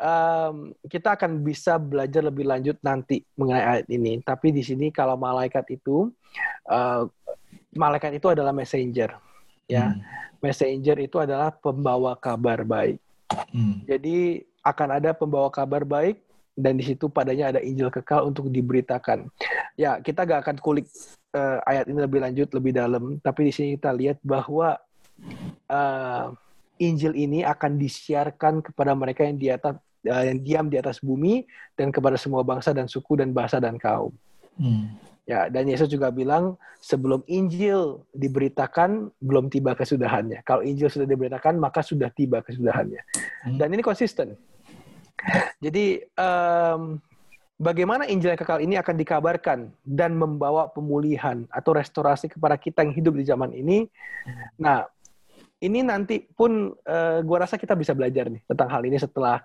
um, kita akan bisa belajar lebih lanjut nanti mengenai ayat ini. Tapi di sini kalau malaikat itu, uh, malaikat itu adalah messenger, ya. Hmm messenger itu adalah pembawa kabar baik. Hmm. Jadi akan ada pembawa kabar baik dan di situ padanya ada Injil kekal untuk diberitakan. Ya, kita gak akan kulik uh, ayat ini lebih lanjut, lebih dalam, tapi di sini kita lihat bahwa uh, Injil ini akan disiarkan kepada mereka yang di atas uh, yang diam di atas bumi dan kepada semua bangsa dan suku dan bahasa dan kaum. Hmm. Ya, dan Yesus juga bilang sebelum Injil diberitakan belum tiba kesudahannya. Kalau Injil sudah diberitakan maka sudah tiba kesudahannya. Hmm. Dan ini konsisten. Jadi um, bagaimana Injil yang kekal ini akan dikabarkan dan membawa pemulihan atau restorasi kepada kita yang hidup di zaman ini. Nah, ini nanti pun uh, gua rasa kita bisa belajar nih tentang hal ini setelah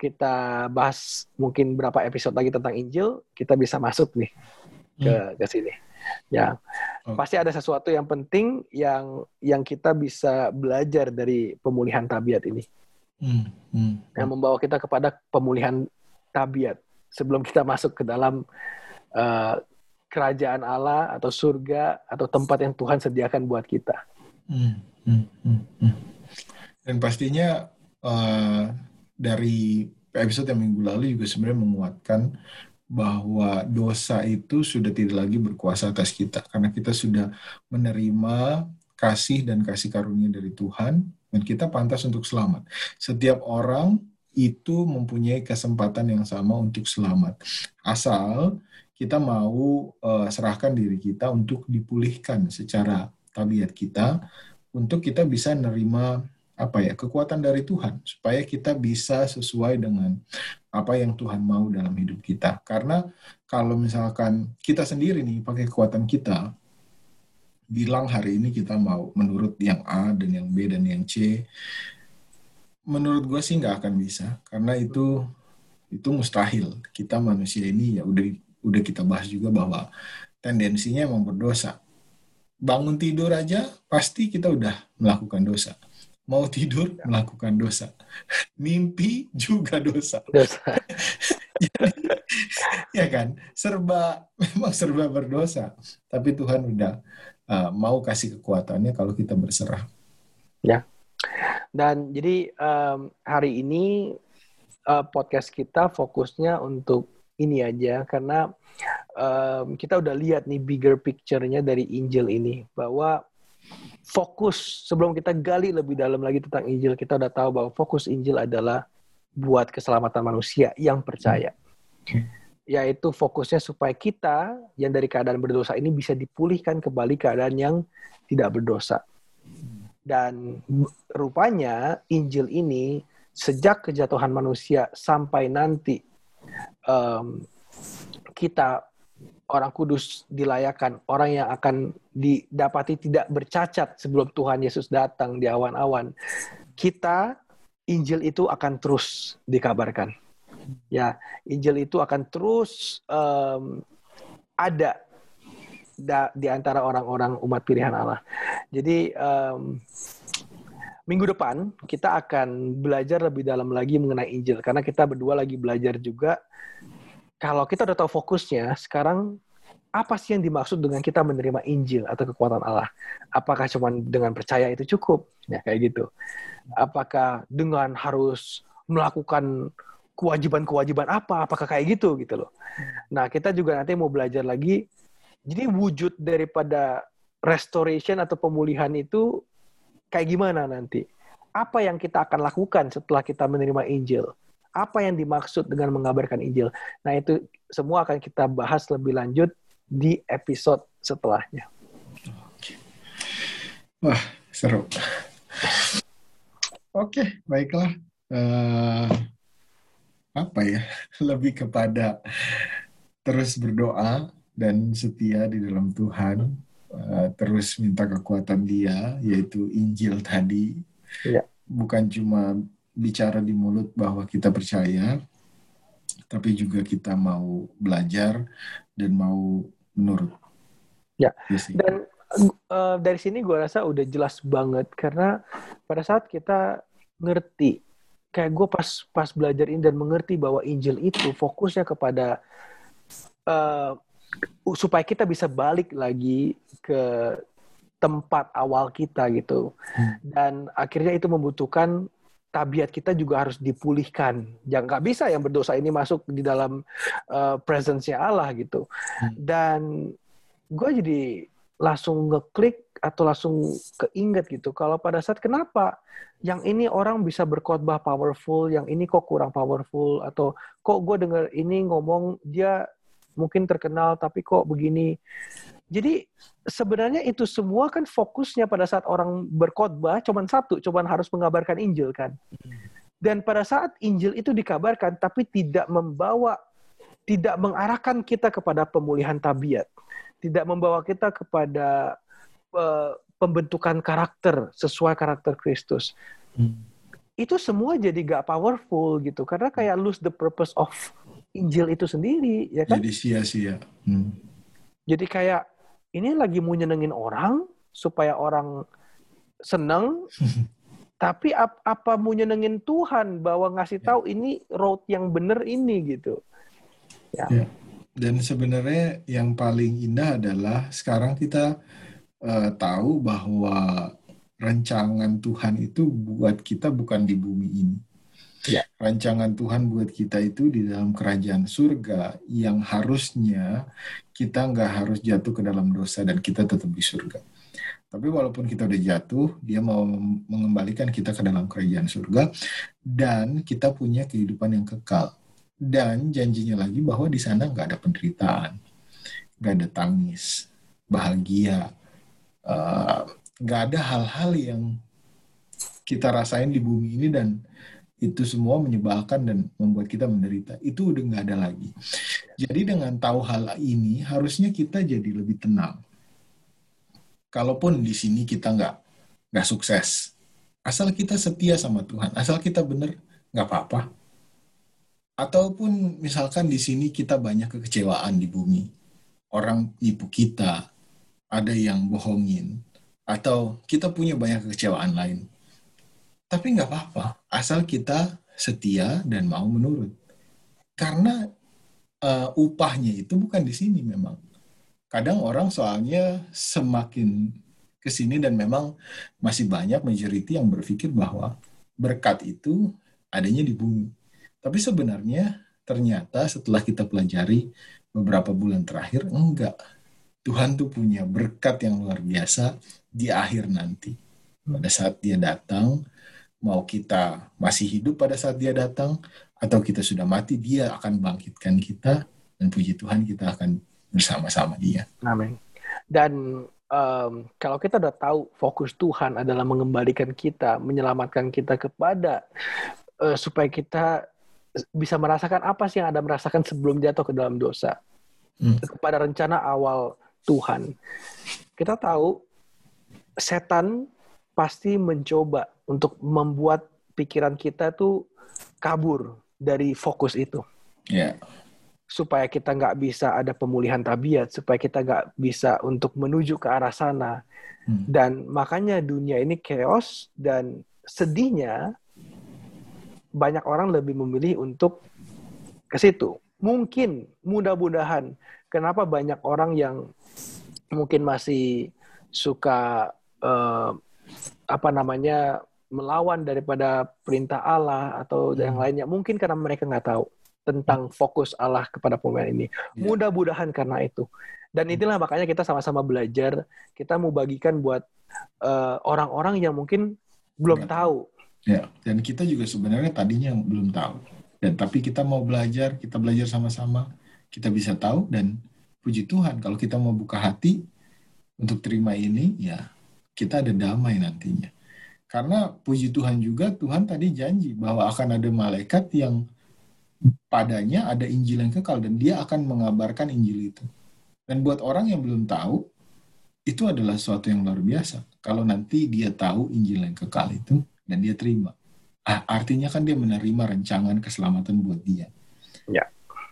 kita bahas mungkin berapa episode lagi tentang Injil, kita bisa masuk nih ke hmm. ke sini. Ya, pasti ada sesuatu yang penting yang yang kita bisa belajar dari pemulihan tabiat ini. Hmm. Hmm. Yang membawa kita kepada pemulihan tabiat sebelum kita masuk ke dalam uh, kerajaan Allah atau surga atau tempat yang Tuhan sediakan buat kita. Hmm. Hmm. Hmm. hmm. Dan pastinya uh, dari episode yang minggu lalu juga sebenarnya menguatkan bahwa dosa itu sudah tidak lagi berkuasa atas kita karena kita sudah menerima kasih dan kasih karunia dari Tuhan dan kita pantas untuk selamat. Setiap orang itu mempunyai kesempatan yang sama untuk selamat. Asal kita mau uh, serahkan diri kita untuk dipulihkan secara tabiat kita untuk kita bisa menerima apa ya kekuatan dari Tuhan supaya kita bisa sesuai dengan apa yang Tuhan mau dalam hidup kita. Karena kalau misalkan kita sendiri nih pakai kekuatan kita bilang hari ini kita mau menurut yang A dan yang B dan yang C, menurut gue sih nggak akan bisa karena itu itu mustahil. Kita manusia ini ya udah udah kita bahas juga bahwa tendensinya emang berdosa. Bangun tidur aja pasti kita udah melakukan dosa mau tidur ya. melakukan dosa, mimpi juga dosa. Dosa. Jadi, ya kan, serba memang serba berdosa. Tapi Tuhan udah uh, mau kasih kekuatannya kalau kita berserah. Ya. Dan jadi um, hari ini uh, podcast kita fokusnya untuk ini aja karena um, kita udah lihat nih bigger picture-nya dari Injil ini bahwa fokus sebelum kita gali lebih dalam lagi tentang Injil, kita udah tahu bahwa fokus Injil adalah buat keselamatan manusia yang percaya. Yaitu fokusnya supaya kita yang dari keadaan berdosa ini bisa dipulihkan kembali keadaan yang tidak berdosa. Dan rupanya Injil ini sejak kejatuhan manusia sampai nanti um, kita orang kudus dilayakan, orang yang akan didapati tidak bercacat sebelum Tuhan Yesus datang di awan-awan. Kita Injil itu akan terus dikabarkan. Ya, Injil itu akan terus um, ada da, di antara orang-orang umat pilihan Allah. Jadi um, minggu depan kita akan belajar lebih dalam lagi mengenai Injil karena kita berdua lagi belajar juga kalau kita udah tahu fokusnya, sekarang apa sih yang dimaksud dengan kita menerima Injil atau kekuatan Allah? Apakah cuma dengan percaya itu cukup? Ya kayak gitu. Apakah dengan harus melakukan kewajiban-kewajiban apa? Apakah kayak gitu gitu loh? Nah kita juga nanti mau belajar lagi. Jadi wujud daripada restoration atau pemulihan itu kayak gimana nanti? Apa yang kita akan lakukan setelah kita menerima Injil? apa yang dimaksud dengan mengabarkan Injil. Nah, itu semua akan kita bahas lebih lanjut di episode setelahnya. Wah, seru. Oke, baiklah. Uh, apa ya? Lebih kepada terus berdoa dan setia di dalam Tuhan, uh, terus minta kekuatan Dia, yaitu Injil tadi. Ya. Bukan cuma bicara di mulut bahwa kita percaya, tapi juga kita mau belajar dan mau menurut. Ya, yes, iya dan uh, dari sini gue rasa udah jelas banget karena pada saat kita ngerti, kayak gue pas pas belajar ini dan mengerti bahwa Injil itu fokusnya kepada uh, supaya kita bisa balik lagi ke tempat awal kita gitu. Hmm. Dan akhirnya itu membutuhkan tabiat kita juga harus dipulihkan. Jangan nggak bisa yang berdosa ini masuk di dalam uh, presence-nya Allah gitu. Hmm. Dan gue jadi langsung ngeklik atau langsung keinget gitu. Kalau pada saat kenapa yang ini orang bisa berkhotbah powerful, yang ini kok kurang powerful, atau kok gue dengar ini ngomong dia mungkin terkenal tapi kok begini. Jadi sebenarnya itu semua kan fokusnya pada saat orang berkhotbah cuman satu, cuman harus mengabarkan Injil kan. Dan pada saat Injil itu dikabarkan tapi tidak membawa tidak mengarahkan kita kepada pemulihan tabiat, tidak membawa kita kepada uh, pembentukan karakter sesuai karakter Kristus. Hmm. Itu semua jadi gak powerful gitu karena kayak lose the purpose of Injil itu sendiri ya kan. Jadi sia-sia. Hmm. Jadi kayak ini lagi mau nyenengin orang supaya orang seneng tapi ap apa mau nyenengin Tuhan bahwa ngasih tahu ini road yang bener ini gitu? Ya. ya. Dan sebenarnya yang paling indah adalah sekarang kita uh, tahu bahwa rancangan Tuhan itu buat kita bukan di bumi ini Ya. Rancangan Tuhan buat kita itu di dalam kerajaan surga yang harusnya kita nggak harus jatuh ke dalam dosa dan kita tetap di surga. Tapi walaupun kita udah jatuh, dia mau mengembalikan kita ke dalam kerajaan surga dan kita punya kehidupan yang kekal. Dan janjinya lagi bahwa di sana nggak ada penderitaan, nggak ada tangis, bahagia, eh, nggak uh, ada hal-hal yang kita rasain di bumi ini dan itu semua menyebalkan dan membuat kita menderita. Itu udah nggak ada lagi. Jadi dengan tahu hal ini, harusnya kita jadi lebih tenang. Kalaupun di sini kita nggak nggak sukses, asal kita setia sama Tuhan, asal kita benar, nggak apa-apa. Ataupun misalkan di sini kita banyak kekecewaan di bumi, orang nipu kita, ada yang bohongin, atau kita punya banyak kekecewaan lain tapi nggak apa-apa, asal kita setia dan mau menurut. Karena uh, upahnya itu bukan di sini memang. Kadang orang soalnya semakin ke sini dan memang masih banyak majority yang berpikir bahwa berkat itu adanya di bumi. Tapi sebenarnya ternyata setelah kita pelajari beberapa bulan terakhir, enggak. Tuhan tuh punya berkat yang luar biasa di akhir nanti. Pada saat dia datang, mau kita masih hidup pada saat dia datang, atau kita sudah mati, dia akan bangkitkan kita, dan puji Tuhan kita akan bersama-sama dia. Amin. Dan um, kalau kita udah tahu fokus Tuhan adalah mengembalikan kita, menyelamatkan kita kepada uh, supaya kita bisa merasakan apa sih yang ada merasakan sebelum jatuh ke dalam dosa. Hmm. Kepada rencana awal Tuhan. Kita tahu setan pasti mencoba untuk membuat pikiran kita tuh kabur dari fokus itu. Yeah. Supaya kita nggak bisa ada pemulihan tabiat, supaya kita nggak bisa untuk menuju ke arah sana. Hmm. Dan makanya dunia ini chaos dan sedihnya banyak orang lebih memilih untuk ke situ. Mungkin, mudah-mudahan, kenapa banyak orang yang mungkin masih suka uh, apa namanya melawan daripada perintah Allah atau hmm. yang lainnya mungkin karena mereka nggak tahu tentang fokus Allah kepada pemain ini. Yeah. Mudah-mudahan karena itu. Dan inilah makanya kita sama-sama belajar, kita mau bagikan buat eh, orang-orang uh, yang mungkin belum yeah. tahu Ya, dan kita juga sebenarnya tadinya belum tahu. Dan tapi kita mau belajar, kita belajar sama-sama, kita bisa tahu dan puji Tuhan kalau kita mau buka hati untuk terima ini, ya kita ada damai nantinya. Karena puji Tuhan juga Tuhan tadi janji bahwa akan ada malaikat yang padanya ada Injil yang kekal dan dia akan mengabarkan Injil itu. Dan buat orang yang belum tahu, itu adalah sesuatu yang luar biasa. Kalau nanti dia tahu Injil yang kekal itu, dan dia terima. Ah, artinya kan dia menerima rancangan keselamatan buat dia. Ya.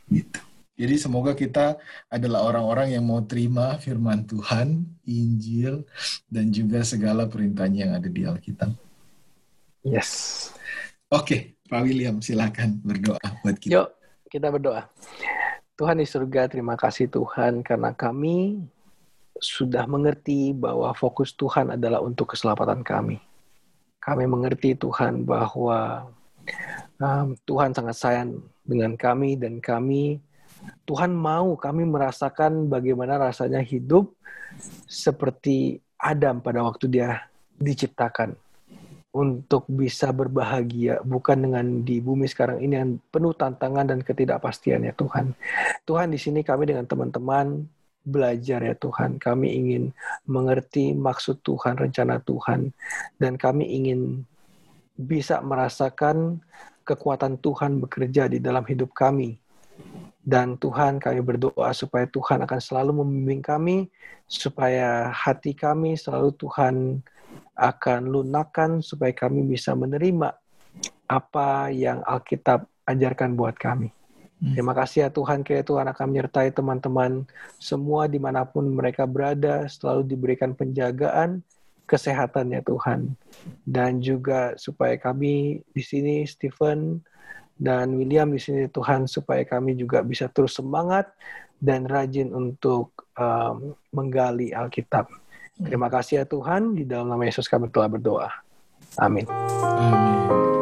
Gitu. Jadi semoga kita adalah orang-orang yang mau terima firman Tuhan, Injil, dan juga segala perintahnya yang ada di Alkitab. Yes. Oke, Pak William silakan berdoa buat kita. Yuk, kita berdoa. Tuhan di surga, terima kasih Tuhan karena kami sudah mengerti bahwa fokus Tuhan adalah untuk keselamatan kami. Kami mengerti Tuhan bahwa um, Tuhan sangat sayang dengan kami dan kami Tuhan mau kami merasakan bagaimana rasanya hidup seperti Adam pada waktu dia diciptakan untuk bisa berbahagia bukan dengan di bumi sekarang ini yang penuh tantangan dan ketidakpastian ya Tuhan. Tuhan di sini kami dengan teman-teman belajar ya Tuhan. Kami ingin mengerti maksud Tuhan, rencana Tuhan. Dan kami ingin bisa merasakan kekuatan Tuhan bekerja di dalam hidup kami. Dan Tuhan kami berdoa supaya Tuhan akan selalu membimbing kami, supaya hati kami selalu Tuhan akan lunakan, supaya kami bisa menerima apa yang Alkitab ajarkan buat kami. Hmm. Terima kasih ya Tuhan, kiranya Tuhan akan menyertai teman-teman semua di mana pun mereka berada, selalu diberikan penjagaan, kesehatan ya Tuhan. Dan juga supaya kami di sini, Stephen dan William di sini Tuhan, supaya kami juga bisa terus semangat dan rajin untuk um, menggali Alkitab. Terima kasih ya Tuhan, di dalam nama Yesus kami telah berdoa. Amin. Amin.